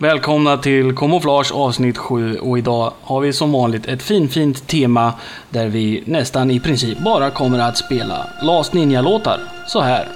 Välkomna till Kamouflage avsnitt 7 och idag har vi som vanligt ett fin fint tema där vi nästan i princip bara kommer att spela Last Ninja-låtar. Så här.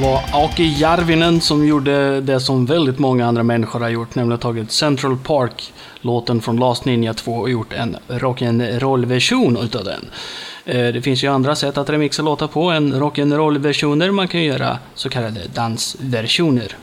Var Aki Järvinen som gjorde det som väldigt många andra människor har gjort, nämligen tagit Central Park-låten från Last Ninja 2 och gjort en rock'n'roll-version utav den. Eh, det finns ju andra sätt att remixa låtar på än rock'n'roll-versioner. Man kan göra så kallade dansversioner.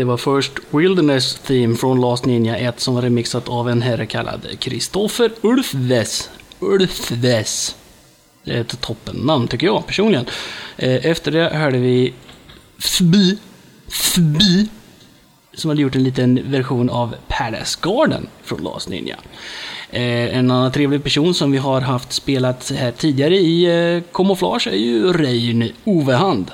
Det var först Wilderness Theme från Last Ninja 1 som var remixat av en herre kallad Kristoffer Ulfves. Ulfves. Det är ett toppennamn tycker jag personligen. Eh, efter det hörde vi Fby. Fby. Som hade gjort en liten version av Palace Garden från Last Ninja. Eh, en annan trevlig person som vi har haft spelat här tidigare i eh, Camouflage är ju Rein Ovehand.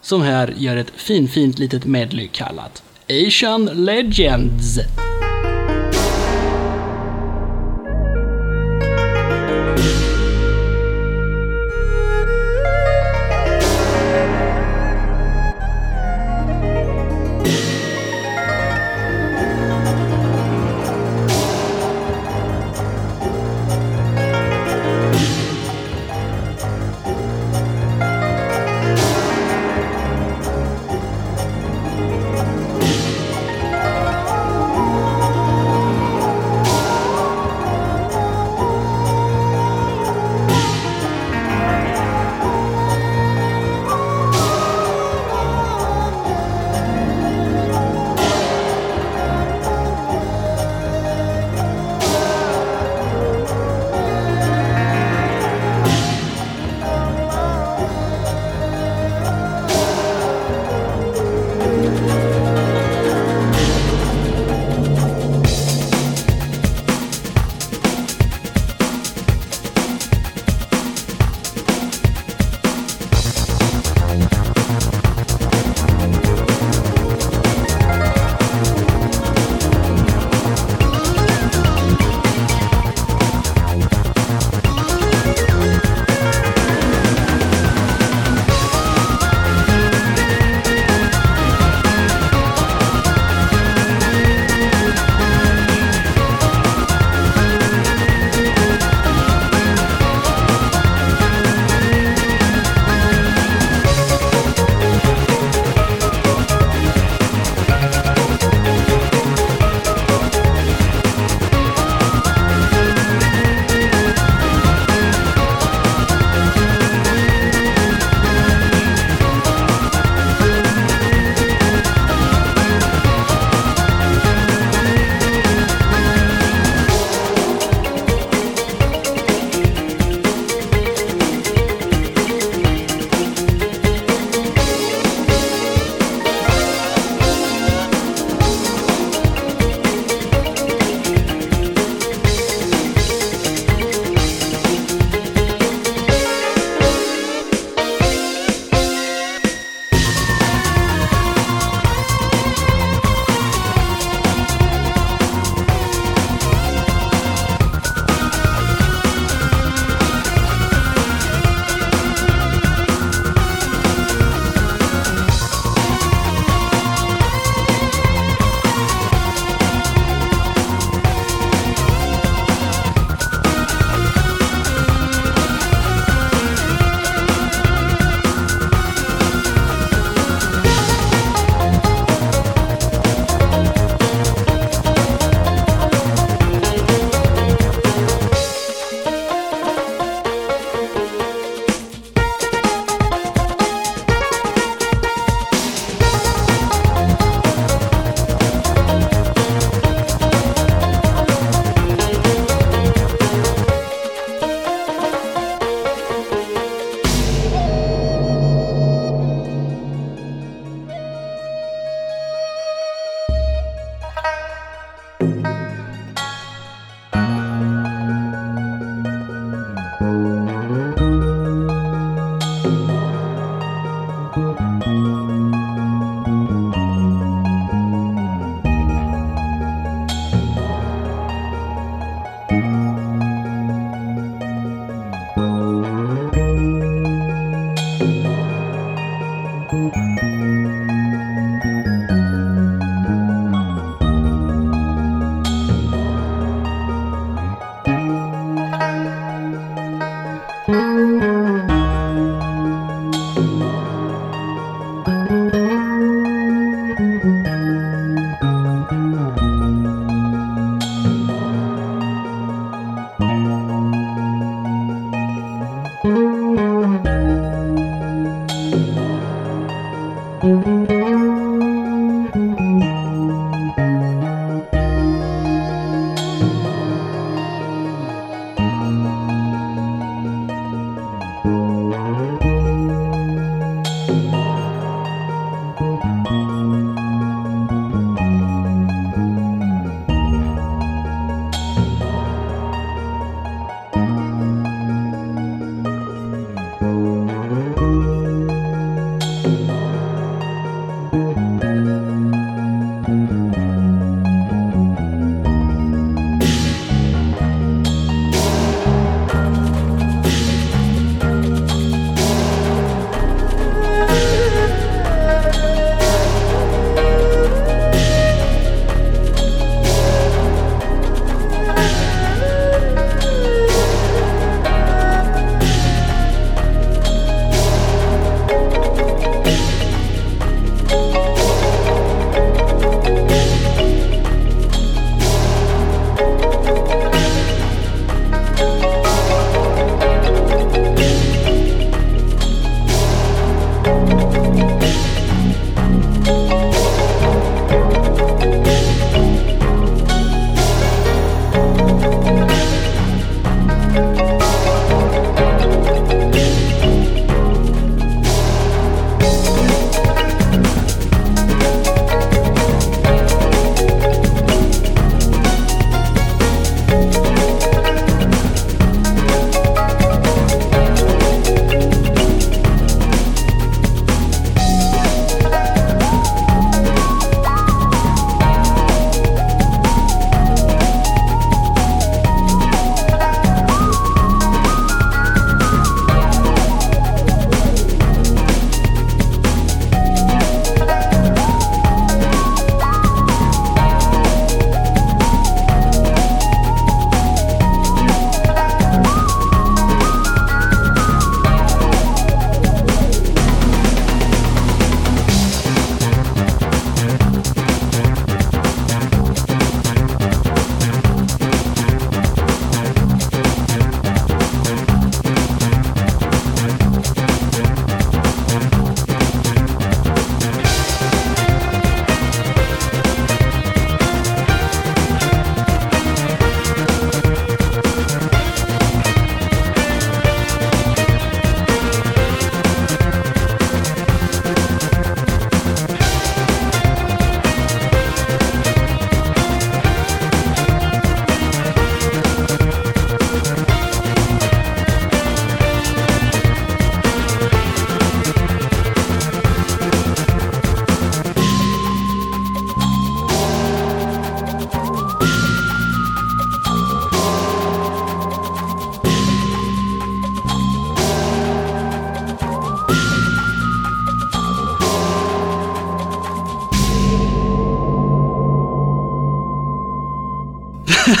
Som här gör ett finfint litet medley kallat Asian Legends.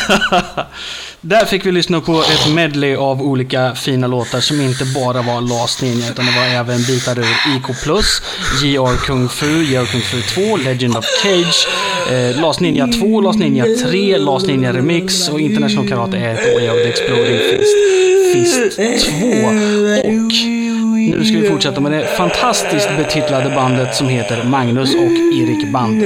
Där fick vi lyssna på ett medley av olika fina låtar som inte bara var Last Ninja utan det var även bitar ur IK+, JR Kung Fu, JR Kung Fu 2, Legend of Cage, eh, Last Ninja 2, Last Ninja 3, Last Ninja Remix och International Karate 1 och Way of the Exploding Fist, Fist 2. Och nu ska vi fortsätta med det fantastiskt betitlade bandet som heter Magnus och Erik Band.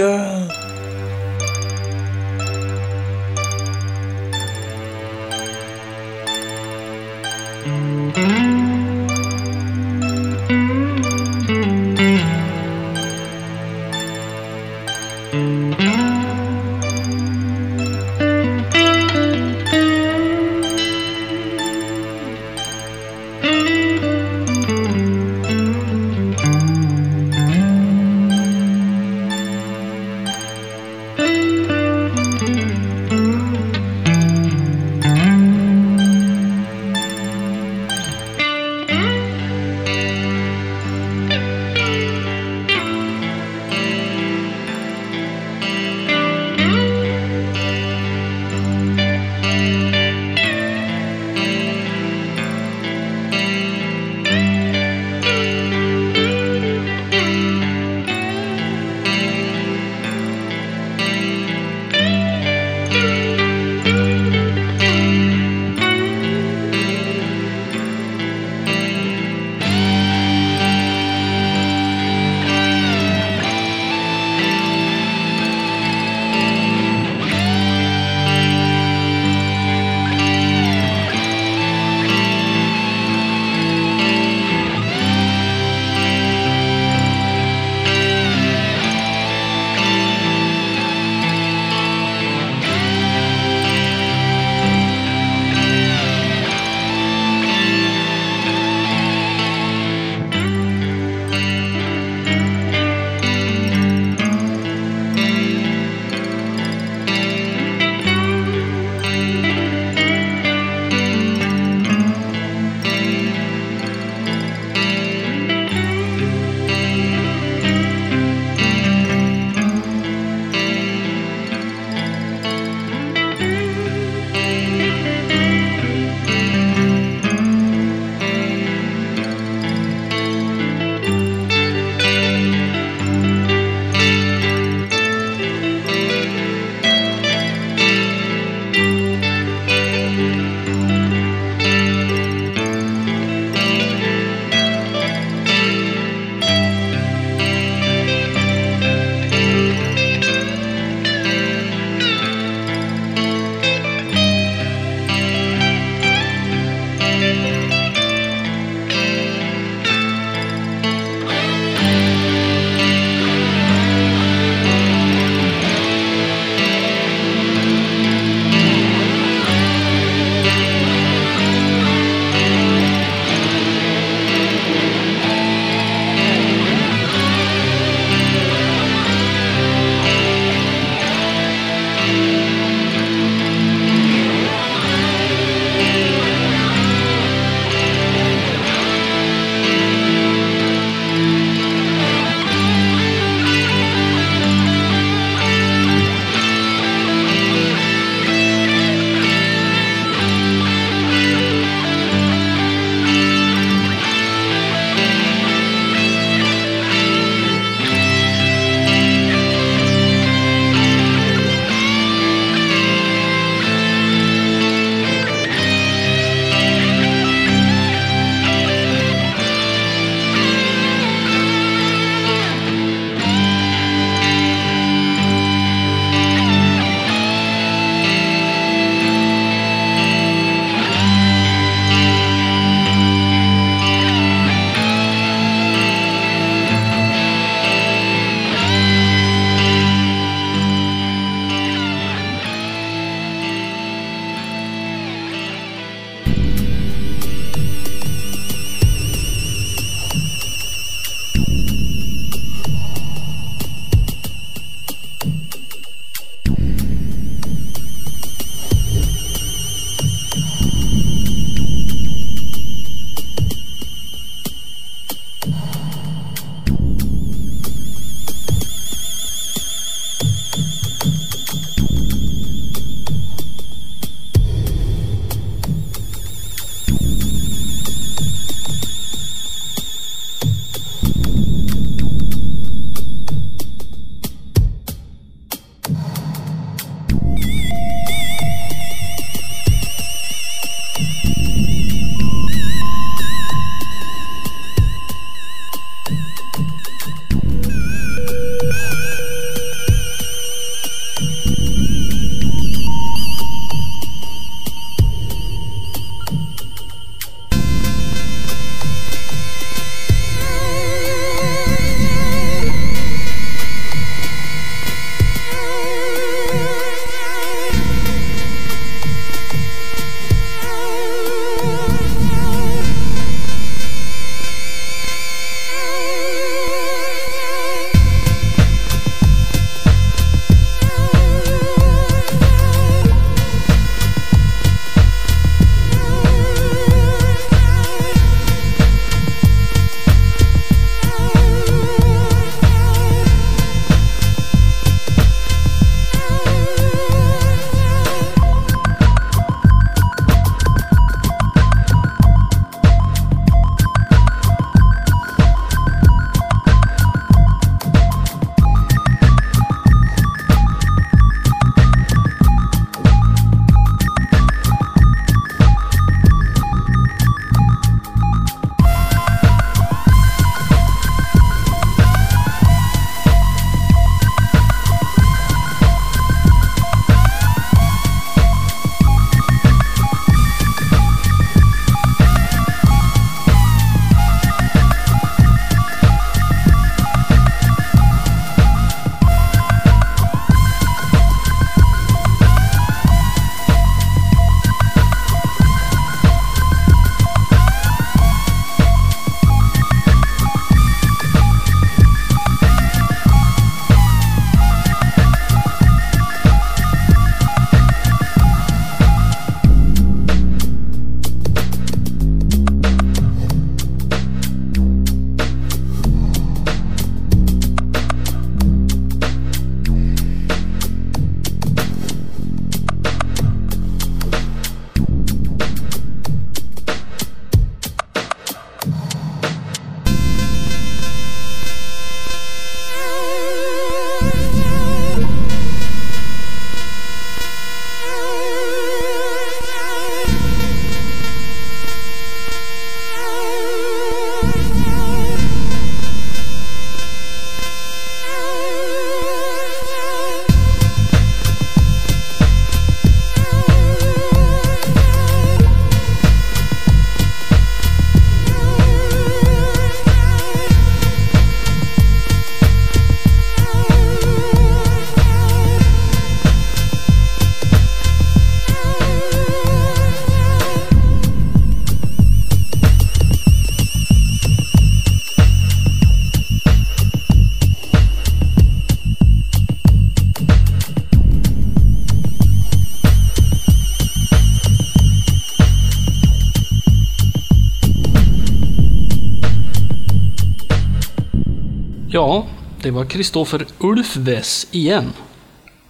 Det var Kristoffer Ulfves igen.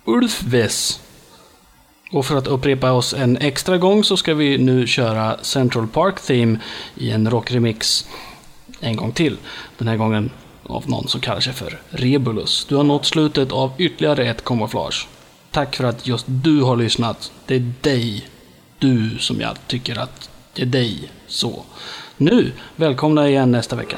Ulfves. Och för att upprepa oss en extra gång så ska vi nu köra Central Park Theme i en rockremix en gång till. Den här gången av någon som kallar sig för Rebulus. Du har nått slutet av ytterligare ett kamouflage. Tack för att just du har lyssnat. Det är dig, du, som jag tycker att det är dig så. Nu, välkomna igen nästa vecka.